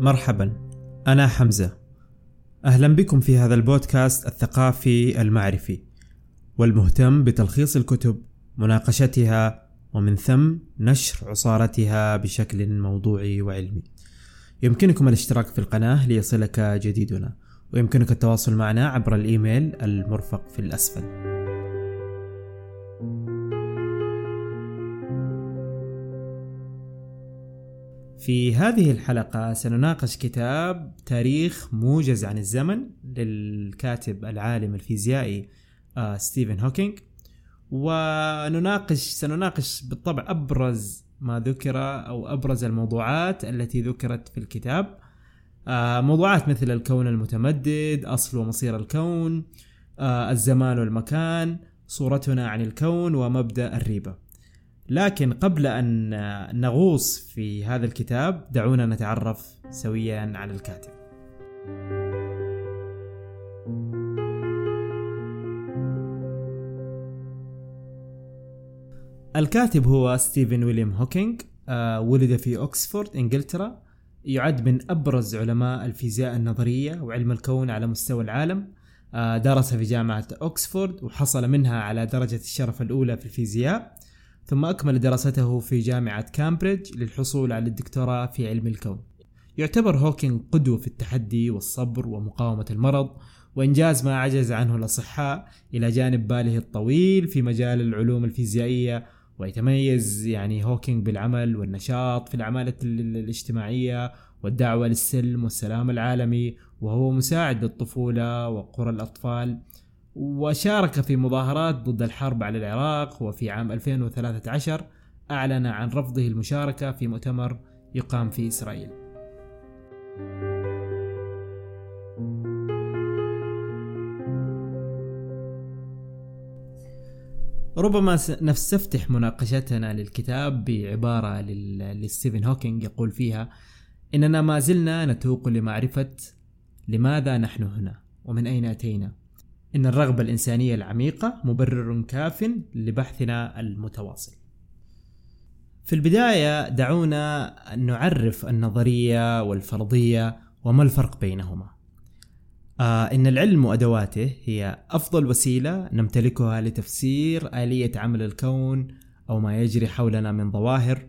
مرحبا أنا حمزة. أهلا بكم في هذا البودكاست الثقافي المعرفي والمهتم بتلخيص الكتب مناقشتها ومن ثم نشر عصارتها بشكل موضوعي وعلمي. يمكنكم الاشتراك في القناة ليصلك جديدنا ويمكنك التواصل معنا عبر الإيميل المرفق في الأسفل. في هذه الحلقة سنناقش كتاب تاريخ موجز عن الزمن للكاتب العالم الفيزيائي آه ستيفن هوكينج ونناقش سنناقش بالطبع أبرز ما ذكر أو أبرز الموضوعات التي ذكرت في الكتاب. آه موضوعات مثل الكون المتمدد أصل ومصير الكون آه الزمان والمكان صورتنا عن الكون ومبدأ الريبة. لكن قبل أن نغوص في هذا الكتاب دعونا نتعرف سويا على الكاتب. الكاتب هو ستيفن ويليام هوكينج آه، ولد في أكسفورد إنجلترا. يعد من أبرز علماء الفيزياء النظرية وعلم الكون على مستوى العالم. آه، درس في جامعة أكسفورد وحصل منها على درجة الشرف الأولى في الفيزياء. ثم أكمل دراسته في جامعة كامبريدج للحصول على الدكتوراه في علم الكون. يعتبر هوكينج قدوة في التحدي والصبر ومقاومة المرض وإنجاز ما عجز عنه الأصحاء إلى جانب باعه الطويل في مجال العلوم الفيزيائية ويتميز يعني هوكينج بالعمل والنشاط في الأعمال الاجتماعية والدعوة للسلم والسلام العالمي وهو مساعد للطفولة وقرى الأطفال وشارك في مظاهرات ضد الحرب على العراق وفي عام 2013 أعلن عن رفضه المشاركة في مؤتمر يقام في إسرائيل. ربما نستفتح مناقشتنا للكتاب بعبارة لستيفن هوكينج يقول فيها إننا ما زلنا نتوق لمعرفة لماذا نحن هنا ومن أين أتينا إن الرغبة الإنسانية العميقة مبرر كاف لبحثنا المتواصل. في البداية دعونا نعرف النظرية والفرضية وما الفرق بينهما. آه إن العلم وأدواته هي أفضل وسيلة نمتلكها لتفسير آلية عمل الكون أو ما يجري حولنا من ظواهر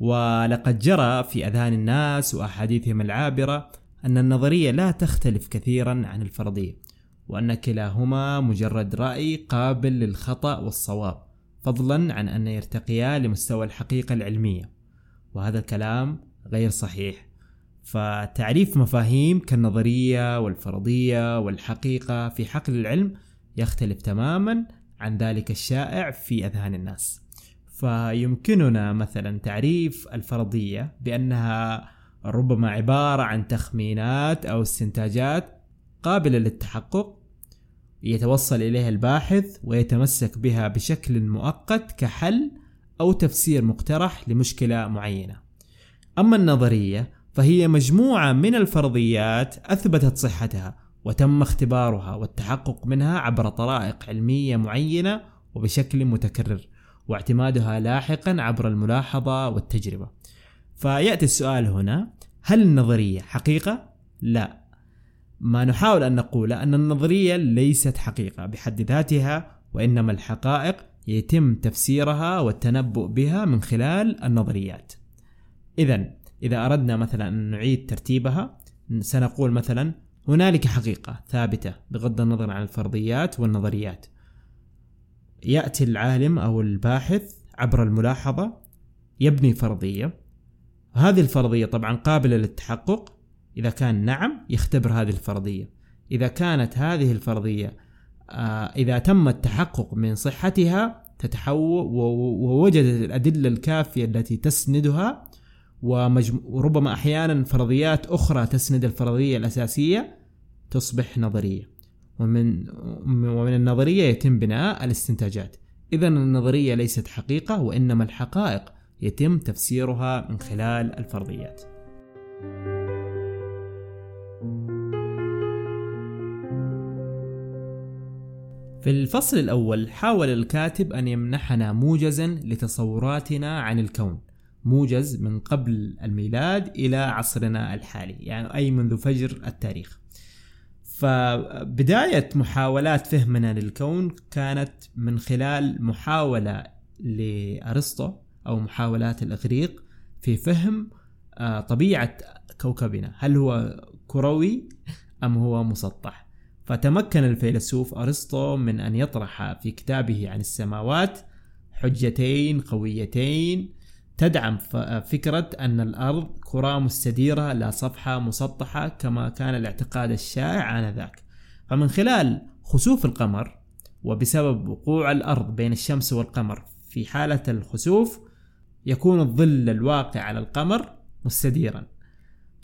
ولقد جرى في أذهان الناس وأحاديثهم العابرة أن النظرية لا تختلف كثيرا عن الفرضية وأن كلاهما مجرد رأي قابل للخطأ والصواب فضلا عن أن يرتقيا لمستوى الحقيقة العلمية. وهذا الكلام غير صحيح فتعريف مفاهيم كالنظرية والفرضية والحقيقة في حقل العلم يختلف تماما عن ذلك الشائع في أذهان الناس. فيمكننا مثلا تعريف الفرضية بأنها ربما عبارة عن تخمينات أو استنتاجات قابلة للتحقق يتوصل إليها الباحث ويتمسك بها بشكل مؤقت كحل أو تفسير مقترح لمشكلة معينة. أما النظرية فهي مجموعة من الفرضيات أثبتت صحتها وتم اختبارها والتحقق منها عبر طرائق علمية معينة وبشكل متكرر واعتمادها لاحقا عبر الملاحظة والتجربة. فيأتي السؤال هنا هل النظرية حقيقة؟ لا ما نحاول أن نقول أن النظرية ليست حقيقة بحد ذاتها وإنما الحقائق يتم تفسيرها والتنبؤ بها من خلال النظريات. إذا إذا أردنا مثلا أن نعيد ترتيبها سنقول مثلا هنالك حقيقة ثابتة بغض النظر عن الفرضيات والنظريات. يأتي العالم أو الباحث عبر الملاحظة يبني فرضية. هذه الفرضية طبعا قابلة للتحقق إذا كان نعم يختبر هذه الفرضية. إذا كانت هذه الفرضية آه، إذا تم التحقق من صحتها تتحول ووجدت الأدلة الكافية التي تسندها وربما أحيانا فرضيات أخرى تسند الفرضية الأساسية تصبح نظرية. ومن ومن النظرية يتم بناء الاستنتاجات. إذا النظرية ليست حقيقة وإنما الحقائق. يتم تفسيرها من خلال الفرضيات. في الفصل الأول حاول الكاتب أن يمنحنا موجزا لتصوراتنا عن الكون موجز من قبل الميلاد إلى عصرنا الحالي يعني أي منذ فجر التاريخ. فبداية محاولات فهمنا للكون كانت من خلال محاولة لأرسطو أو محاولات الإغريق في فهم آه، طبيعة كوكبنا. هل هو كروي أم هو مسطح؟ فتمكن الفيلسوف أرسطو من أن يطرح في كتابه عن السماوات حجتين قويتين تدعم فكرة أن الأرض كرة مستديرة لا صفحة مسطحة كما كان الاعتقاد الشائع آنذاك. فمن خلال خسوف القمر وبسبب وقوع الأرض بين الشمس والقمر في حالة الخسوف يكون الظل الواقع على القمر مستديرا.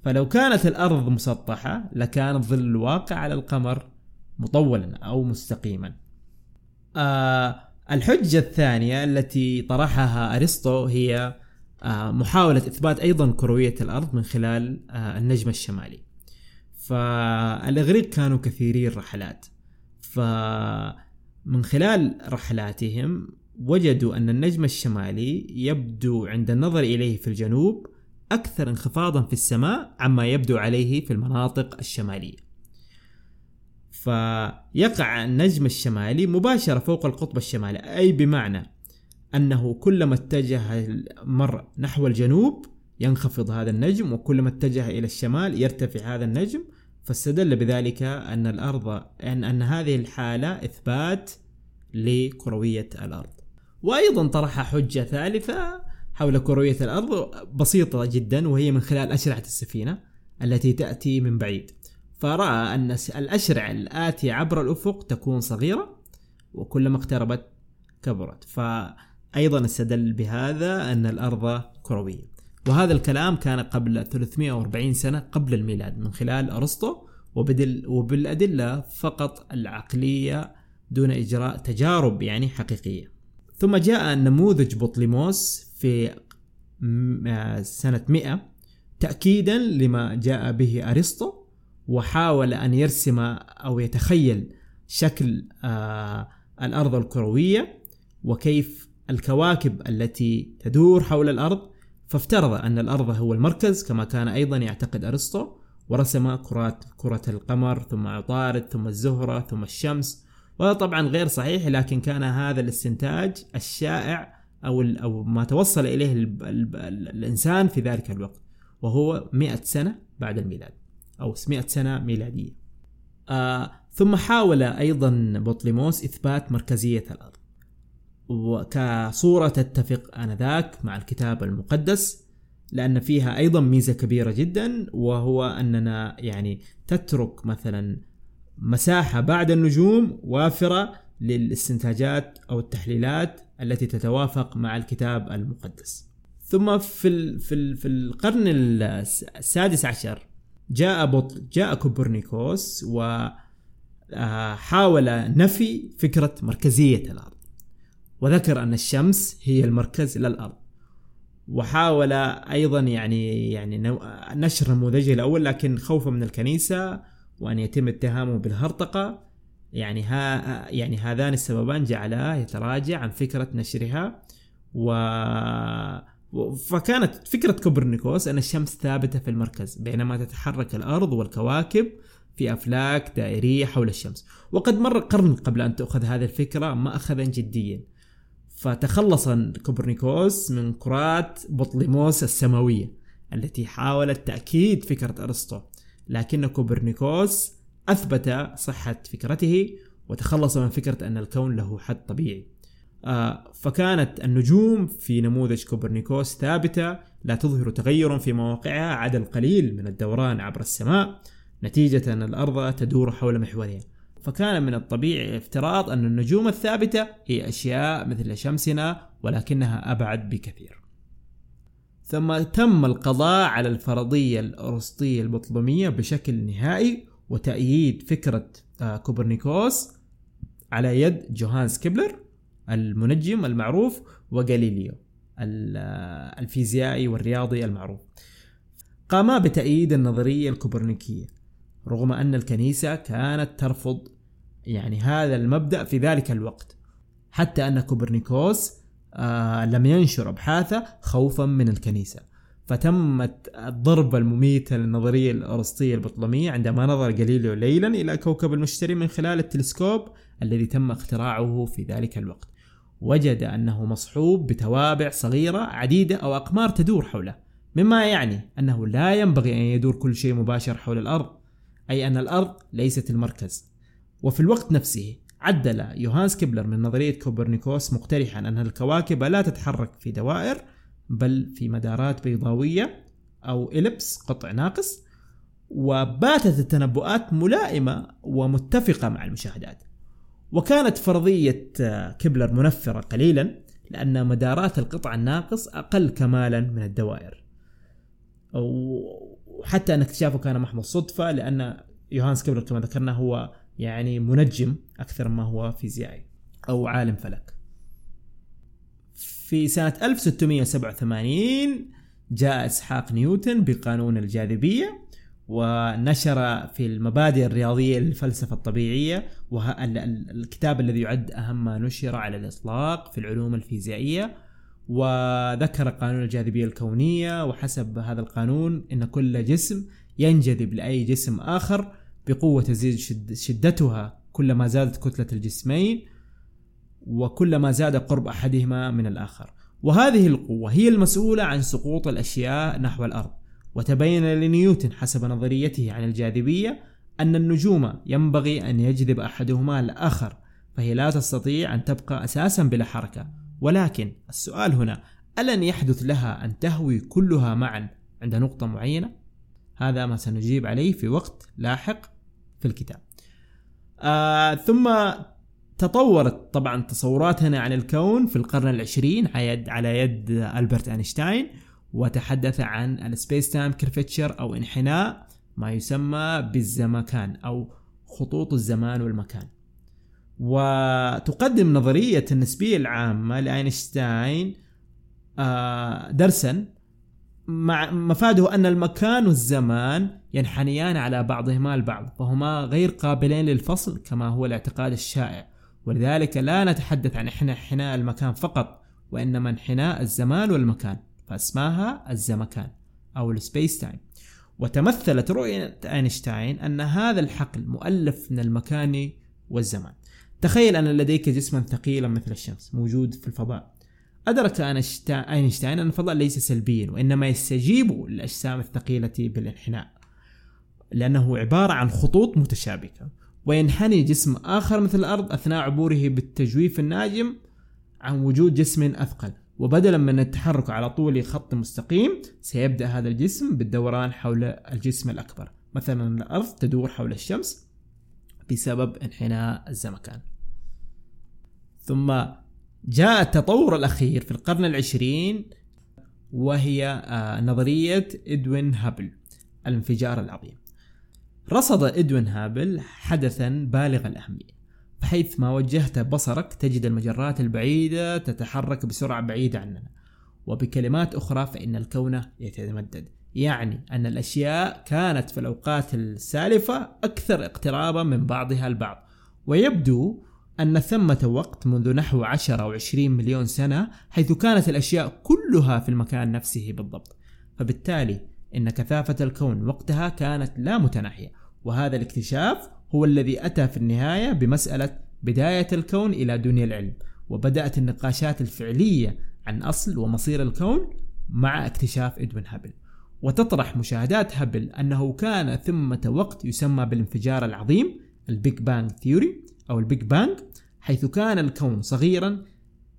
فلو كانت الأرض مسطحة لكان الظل الواقع على القمر مطولا أو مستقيما. آه الحجة الثانية التي طرحها أرسطو هي آه محاولة إثبات أيضا كروية الأرض من خلال آه النجم الشمالي. فالإغريق كانوا كثيري الرحلات فمن خلال رحلاتهم وجدوا أن النجم الشمالي يبدو عند النظر إليه في الجنوب أكثر انخفاضا في السماء عما يبدو عليه في المناطق الشمالية. فيقع النجم الشمالي مباشرة فوق القطب الشمالي أي بمعنى أنه كلما اتجه مر نحو الجنوب ينخفض هذا النجم وكلما اتجه إلى الشمال يرتفع هذا النجم فاستدل بذلك أن الأرض أن, أن هذه الحالة إثبات لكروية الأرض. وأيضا طرح حجة ثالثة حول كروية الأرض بسيطة جدا وهي من خلال أشرعة السفينة التي تأتي من بعيد. فرأى أن الأشرع الآتية عبر الأفق تكون صغيرة وكلما اقتربت كبرت. فأيضا استدل بهذا أن الأرض كروية. وهذا الكلام كان قبل 340 سنة قبل الميلاد من خلال أرسطو وبدل وبالأدلة فقط العقلية دون إجراء تجارب يعني حقيقية. ثم جاء نموذج بطليموس في آه، سنة 100 تأكيدا لما جاء به أرسطو وحاول أن يرسم أو يتخيل شكل آه، الأرض الكروية وكيف الكواكب التي تدور حول الأرض. فافترض أن الأرض هو المركز كما كان أيضا يعتقد أرسطو ورسم كرات كرة القمر ثم عطارد ثم الزهرة ثم الشمس. وهذا طبعا غير صحيح لكن كان هذا الاستنتاج الشائع أو أو ما توصل إليه الإنسان في ذلك الوقت وهو 100 سنة بعد الميلاد. أو 100 سنة ميلادية. آه ثم حاول أيضا بطليموس إثبات مركزية الأرض. وكصورة تتفق آنذاك مع الكتاب المقدس لأن فيها أيضا ميزة كبيرة جدا وهو أننا يعني تترك مثلا مساحة بعد النجوم وافرة للاستنتاجات أو التحليلات التي تتوافق مع الكتاب المقدس. ثم في في القرن السادس عشر جاء بطل جاء كوبرنيكوس وحاول آه، نفي فكرة مركزية الأرض. وذكر أن الشمس هي المركز للأرض وحاول أيضا يعني يعني نشر نموذجه الأول لكن خوفا من الكنيسة وأن يتم اتهامه بالهرطقة. يعني ها يعني هذان السببان جعلاه يتراجع عن فكرة نشرها. و فكانت فكرة كوبرنيكوس أن الشمس ثابتة في المركز بينما تتحرك الأرض والكواكب في أفلاك دائرية حول الشمس. وقد مر قرن قبل أن تؤخذ هذه الفكرة مأخذا جديا. فتخلص كوبرنيكوس من كرات بطليموس السماوية التي حاولت تأكيد فكرة أرسطو. لكن كوبرنيكوس أثبت صحة فكرته وتخلص من فكرة أن الكون له حد طبيعي. فكانت النجوم في نموذج كوبرنيكوس ثابتة لا تظهر تغيرا في مواقعها عدا القليل من الدوران عبر السماء. نتيجة أن الأرض تدور حول محورها. فكان من الطبيعي افتراض أن النجوم الثابتة هي أشياء مثل شمسنا ولكنها أبعد بكثير. ثم تم القضاء على الفرضية الأرسطية البطلومية بشكل نهائي وتأييد فكرة آه، كوبرنيكوس على يد جوهانس كيبلر. المنجم المعروف وغاليليو الفيزيائي والرياضي المعروف. قاما بتأييد النظرية الكوبرنيكية رغم أن الكنيسة كانت ترفض يعني هذا المبدأ في ذلك الوقت حتى أن كوبرنيكوس آه لم ينشر أبحاثه خوفا من الكنيسة. فتمت الضربة المميتة للنظرية الأرسطية البطلمية عندما نظر جاليليو ليلا إلى كوكب المشتري من خلال التلسكوب الذي تم اختراعه في ذلك الوقت. وجد أنه مصحوب بتوابع صغيرة عديدة أو أقمار تدور حوله. مما يعني أنه لا ينبغي أن يدور كل شيء مباشر حول الأرض أي أن الأرض ليست المركز. وفي الوقت نفسه عدل يوهانس كيبلر من نظرية كوبرنيكوس مقترحا أن الكواكب لا تتحرك في دوائر بل في مدارات بيضاوية أو ellipse قطع ناقص وباتت التنبؤات ملائمة ومتفقة مع المشاهدات. وكانت فرضية كيبلر منفرة قليلا لأن مدارات القطع الناقص أقل كمالا من الدوائر. وحتى أن اكتشافه كان محض صدفة لأن يوهانس كيبلر كما ذكرنا هو يعني منجم أكثر ما هو فيزيائي أو عالم فلك. في سنة 1687 جاء إسحاق نيوتن بقانون الجاذبية. ونشر في المبادئ الرياضية للفلسفة الطبيعية والكتاب الذي يعد أهم ما نشر على الإطلاق في العلوم الفيزيائية. وذكر قانون الجاذبية الكونية وحسب هذا القانون أن كل جسم ينجذب لأي جسم آخر بقوة تزيد شدتها كلما زادت كتلة الجسمين وكلما زاد قرب أحدهما من الآخر. وهذه القوة هي المسؤولة عن سقوط الأشياء نحو الأرض. وتبين لنيوتن حسب نظريته عن الجاذبية أن النجوم ينبغي أن يجذب أحدهما الآخر فهي لا تستطيع أن تبقى أساسا بلا حركة ولكن السؤال هنا ألن يحدث لها أن تهوي كلها معا عند نقطة معينة؟ هذا ما سنجيب عليه في وقت لاحق في الكتاب آه ثم تطورت طبعا تصوراتنا عن الكون في القرن العشرين على يد, على يد ألبرت أينشتاين وتحدث عن ال space time curvature أو انحناء ما يسمى بالزمكان أو خطوط الزمان والمكان. وتقدم نظرية النسبية العامة لأينشتاين آه، درسا مع مفاده أن المكان والزمان ينحنيان على بعضهما البعض فهما غير قابلين للفصل كما هو الاعتقاد الشائع. ولذلك لا نتحدث عن انحناء المكان فقط وإنما انحناء الزمان والمكان. فاسماها الزمكان أو ال space time وتمثلت رؤية أينشتاين أن هذا الحقل مؤلف من المكان والزمان. تخيل أن لديك جسما ثقيلا مثل الشمس موجود في الفضاء. أدرك أينشتاين أن الفضاء ليس سلبيا وإنما يستجيب للأجسام الثقيلة بالانحناء لأنه عبارة عن خطوط متشابكة. وينحني جسم آخر مثل الأرض أثناء عبوره بالتجويف الناجم عن وجود جسم أثقل. وبدلا من التحرك على طول خط مستقيم سيبدأ هذا الجسم بالدوران حول الجسم الأكبر. مثلا الأرض تدور حول الشمس بسبب انحناء الزمكان. ثم جاء التطور الأخير في القرن العشرين وهي آه، نظرية إدوين هابل الانفجار العظيم. رصد إدوين هابل حدثا بالغ الأهمية. بحيثما وجهت بصرك تجد المجرات البعيدة تتحرك بسرعة بعيدة عننا. وبكلمات أخرى فإن الكون يتمدد. يعني أن الأشياء كانت في الأوقات السالفة أكثر اقترابا من بعضها البعض. ويبدو أن ثمة وقت منذ نحو 10 أو 20 مليون سنة حيث كانت الأشياء كلها في المكان نفسه بالضبط. فبالتالي إن كثافة الكون وقتها كانت لا متناهية. وهذا الاكتشاف هو الذي أتى في النهاية بمسألة بداية الكون إلى دنيا العلم وبدأت النقاشات الفعلية عن أصل ومصير الكون مع اكتشاف إدوين هابل. وتطرح مشاهدات هابل أنه كان ثمة وقت يسمى بالانفجار العظيم ال Big Bang theory أو ال Big Bang حيث كان الكون صغيرا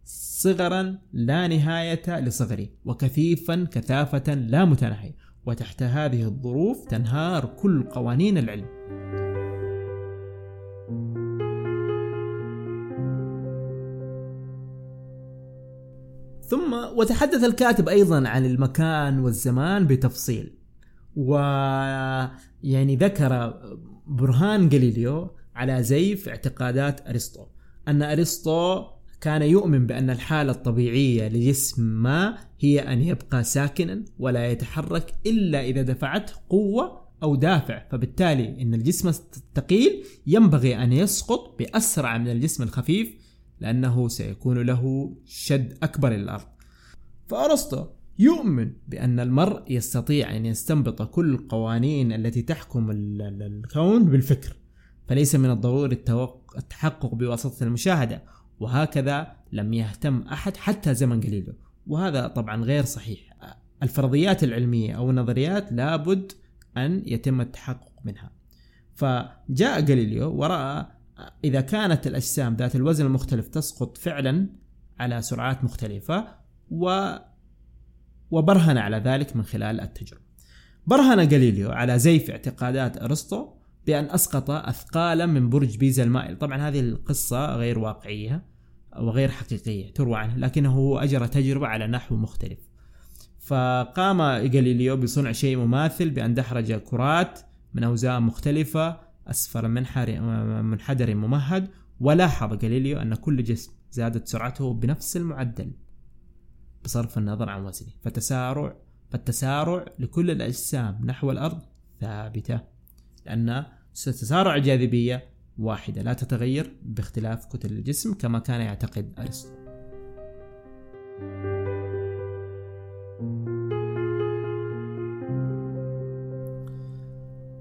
صغرا لا نهاية لصغره وكثيفا كثافة لا متناهية وتحت هذه الظروف تنهار كل قوانين العلم. ثم وتحدث الكاتب أيضا عن المكان والزمان بتفصيل. و يعني ذكر برهان جاليليو على زيف اعتقادات أرسطو أن أرسطو كان يؤمن بأن الحالة الطبيعية لجسم ما هي أن يبقى ساكنا ولا يتحرك إلا إذا دفعته قوة أو دافع. فبالتالي إن الجسم الثقيل ينبغي أن يسقط بأسرع من الجسم الخفيف لأنه سيكون له شد أكبر للأرض. فأرسطو يؤمن بأن المرء يستطيع أن يستنبط كل القوانين التي تحكم الكون بالفكر فليس من الضروري التحقق بواسطة المشاهدة وهكذا لم يهتم أحد حتى زمن جاليليو وهذا طبعا غير صحيح. الفرضيات العلمية أو النظريات لابد أن يتم التحقق منها. فجاء جاليليو ورأى إذا كانت الأجسام ذات الوزن المختلف تسقط فعلا على سرعات مختلفة و وبرهن على ذلك من خلال التجربة. برهن جاليليو على زيف اعتقادات أرسطو بأن أسقط أثقالا من برج بيزا المائل. طبعا هذه القصة غير واقعية وغير حقيقية تروى عنه لكنه أجرى تجربة على نحو مختلف. فقام جاليليو بصنع شيء مماثل بأن دحرج كرات من أوزان مختلفة أسفل منحر منحدر ممهد. ولاحظ جاليليو أن كل جسم زادت سرعته بنفس المعدل بصرف النظر عن وزنه. فتسارع فالتسارع لكل الأجسام نحو الأرض ثابتة لأن تسارع الجاذبية واحدة لا تتغير باختلاف كتل الجسم كما كان يعتقد أرسطو.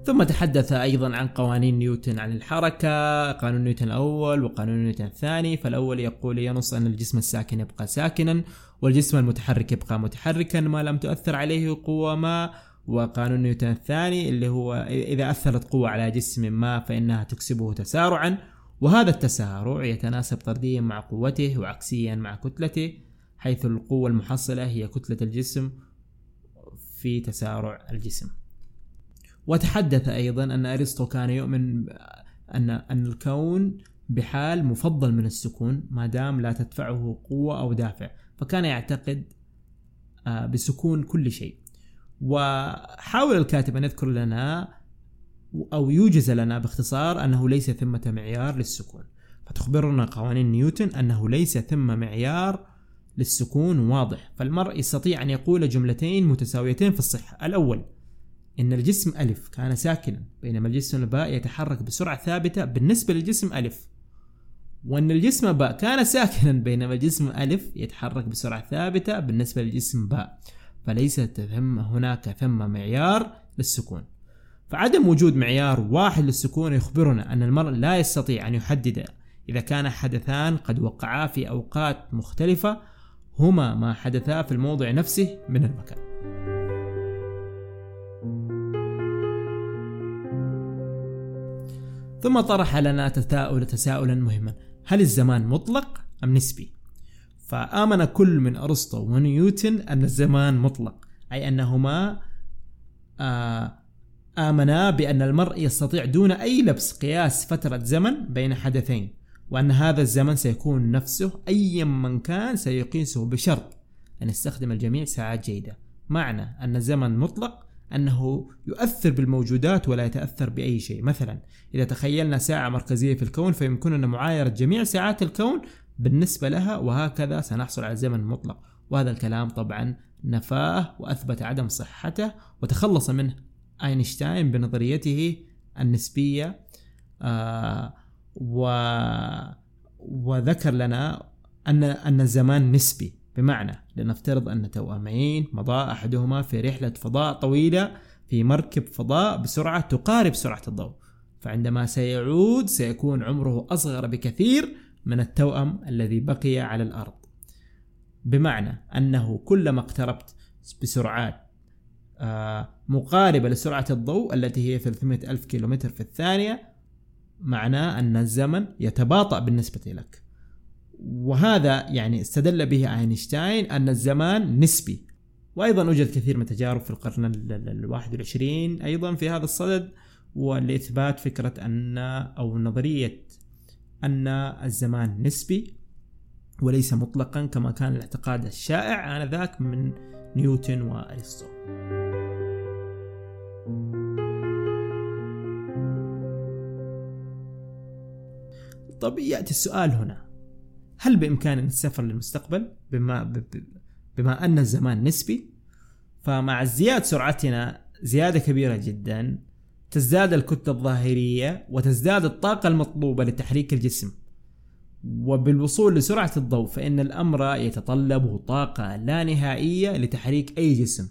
ثم تحدث أيضا عن قوانين نيوتن عن الحركة قانون نيوتن الأول وقانون نيوتن الثاني فالأول يقول ينص أن الجسم الساكن يبقى ساكنا والجسم المتحرك يبقى متحركا ما لم تؤثر عليه قوة ما. وقانون نيوتن الثاني اللي هو إذا أثرت قوة على جسم ما فإنها تكسبه تسارعا. وهذا التسارع يتناسب طرديا مع قوته وعكسيا مع كتلته حيث القوة المحصلة هي كتلة الجسم في تسارع الجسم. وتحدث أيضا أن أرسطو كان يؤمن أن أن الكون بحال مفضل من السكون ما دام لا تدفعه قوة أو دافع فكان يعتقد آه، بسكون كل شيء. وحاول الكاتب أن يذكر لنا أو يوجز لنا باختصار أنه ليس ثمة معيار للسكون. فتخبرنا قوانين نيوتن أنه ليس ثم معيار للسكون واضح. فالمرء يستطيع أن يقول جملتين متساويتين في الصحة. الأول إن الجسم ألف كان ساكنا بينما الجسم باء يتحرك بسرعة ثابتة بالنسبة للجسم ألف. وأن الجسم باء كان ساكنا بينما الجسم ألف يتحرك بسرعة ثابتة بالنسبة للجسم باء. فليست ثم هناك ثم معيار للسكون. فعدم وجود معيار واحد للسكون يخبرنا أن المرء لا يستطيع أن يحدد إذا كان حدثان قد وقعا في أوقات مختلفة هما ما حدثا في الموضع نفسه من المكان. ثم طرح لنا تساؤل تساؤلا مهما هل الزمان مطلق أم نسبي؟ فآمن كل من أرسطو ونيوتن أن الزمان مطلق أي أنهما آه، آمنا بأن المرء يستطيع دون أي لبس قياس فترة زمن بين حدثين وأن هذا الزمن سيكون نفسه أيا من كان سيقيسه بشرط أن يستخدم الجميع ساعات جيدة معنى أن الزمن مطلق أنه يؤثر بالموجودات ولا يتأثر بأي شيء. مثلا إذا تخيلنا ساعة مركزية في الكون فيمكننا معايرة جميع ساعات الكون بالنسبة لها وهكذا سنحصل على زمن مطلق وهذا الكلام طبعا نفاه وأثبت عدم صحته وتخلص منه أينشتاين بنظريته النسبية. آه و وذكر لنا أن أن الزمان نسبي. بمعنى لنفترض أن توأمين مضى أحدهما في رحلة فضاء طويلة في مركب فضاء بسرعة تقارب سرعة الضوء. فعندما سيعود سيكون عمره أصغر بكثير من التوأم الذي بقي على الأرض. بمعنى أنه كلما اقتربت بسرعات آه، مقاربة لسرعة الضوء التي هي 300 ألف كيلومتر في الثانية معناه أن الزمن يتباطأ بالنسبة لك. وهذا يعني استدل به أينشتاين أن الزمان نسبي. وأيضا يوجد كثير من التجارب في القرن الواحد والعشرين أيضا في هذا الصدد ولإثبات فكرة أن أو نظرية أن الزمان نسبي وليس مطلقا كما كان الاعتقاد الشائع آنذاك من نيوتن وأرسطو. طب يأتي السؤال هنا. هل بإمكاننا السفر للمستقبل بما, بما أن الزمان نسبي؟ فمع ازدياد سرعتنا زيادة كبيرة جدا تزداد الكتلة الظاهرية وتزداد الطاقة المطلوبة لتحريك الجسم. وبالوصول لسرعة الضوء فإن الأمر يتطلب طاقة لا نهائية لتحريك أي جسم.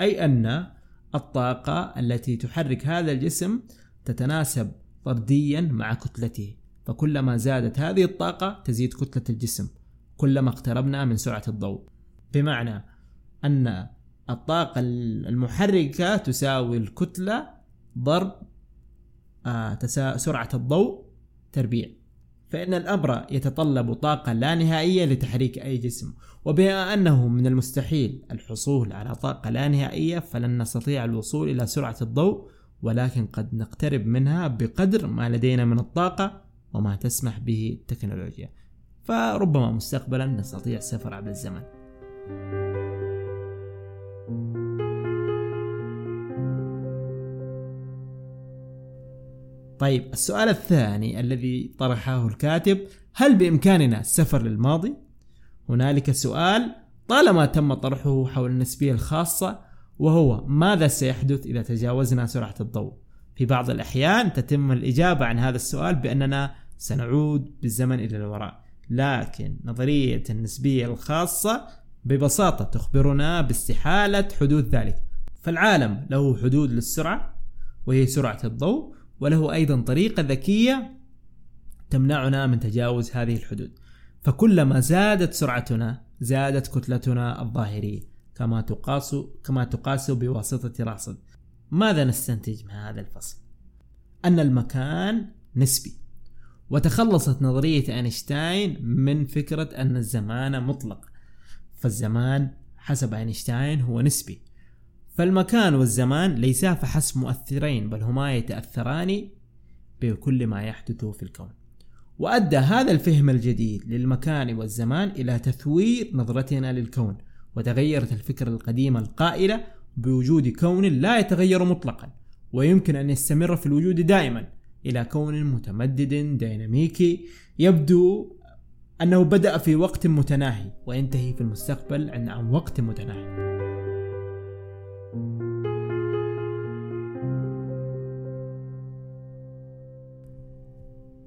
أي أن الطاقة التي تحرك هذا الجسم تتناسب طرديا مع كتلته. فكلما زادت هذه الطاقة تزيد كتلة الجسم كلما اقتربنا من سرعة الضوء. بمعنى أن الطاقة المحركة تساوي الكتلة ضرب آه سرعة الضوء تربيع. فإن الأمر يتطلب طاقة لا نهائية لتحريك أي جسم. وبما أنه من المستحيل الحصول على طاقة لا نهائية فلن نستطيع الوصول إلى سرعة الضوء ولكن قد نقترب منها بقدر ما لدينا من الطاقة وما تسمح به التكنولوجيا فربما مستقبلا نستطيع السفر عبر الزمن طيب السؤال الثاني الذي طرحه الكاتب هل بإمكاننا السفر للماضي؟ هنالك سؤال طالما تم طرحه حول النسبية الخاصة وهو ماذا سيحدث إذا تجاوزنا سرعة الضوء؟ في بعض الأحيان تتم الإجابة عن هذا السؤال بأننا سنعود بالزمن إلى الوراء. لكن نظرية النسبية الخاصة ببساطة تخبرنا باستحالة حدوث ذلك. فالعالم له حدود للسرعة وهي سرعة الضوء وله أيضا طريقة ذكية تمنعنا من تجاوز هذه الحدود. فكلما زادت سرعتنا زادت كتلتنا الظاهرية كما تقاس كما تقاس بواسطة راصد. ماذا نستنتج من هذا الفصل؟ أن المكان نسبي. وتخلصت نظرية أينشتاين من فكرة أن الزمان مطلق. فالزمان حسب أينشتاين هو نسبي. فالمكان والزمان ليسا فحسب مؤثرين بل هما يتأثران بكل ما يحدث في الكون. وأدى هذا الفهم الجديد للمكان والزمان إلى تثوير نظرتنا للكون وتغيرت الفكرة القديمة القائلة بوجود كون لا يتغير مطلقا ويمكن أن يستمر في الوجود دائما. إلى كون متمدد ديناميكي يبدو أنه بدأ في وقت متناهي وينتهي في المستقبل عن وقت متناهي.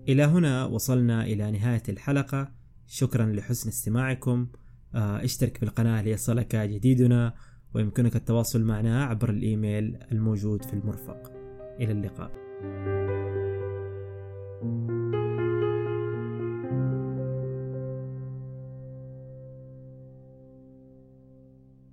إلى هنا وصلنا إلى نهاية الحلقة. شكرا لحسن استماعكم. آه، اشترك في القناة ليصلك جديدنا ويمكنك التواصل معنا عبر الإيميل الموجود في المرفق. إلى اللقاء. thank you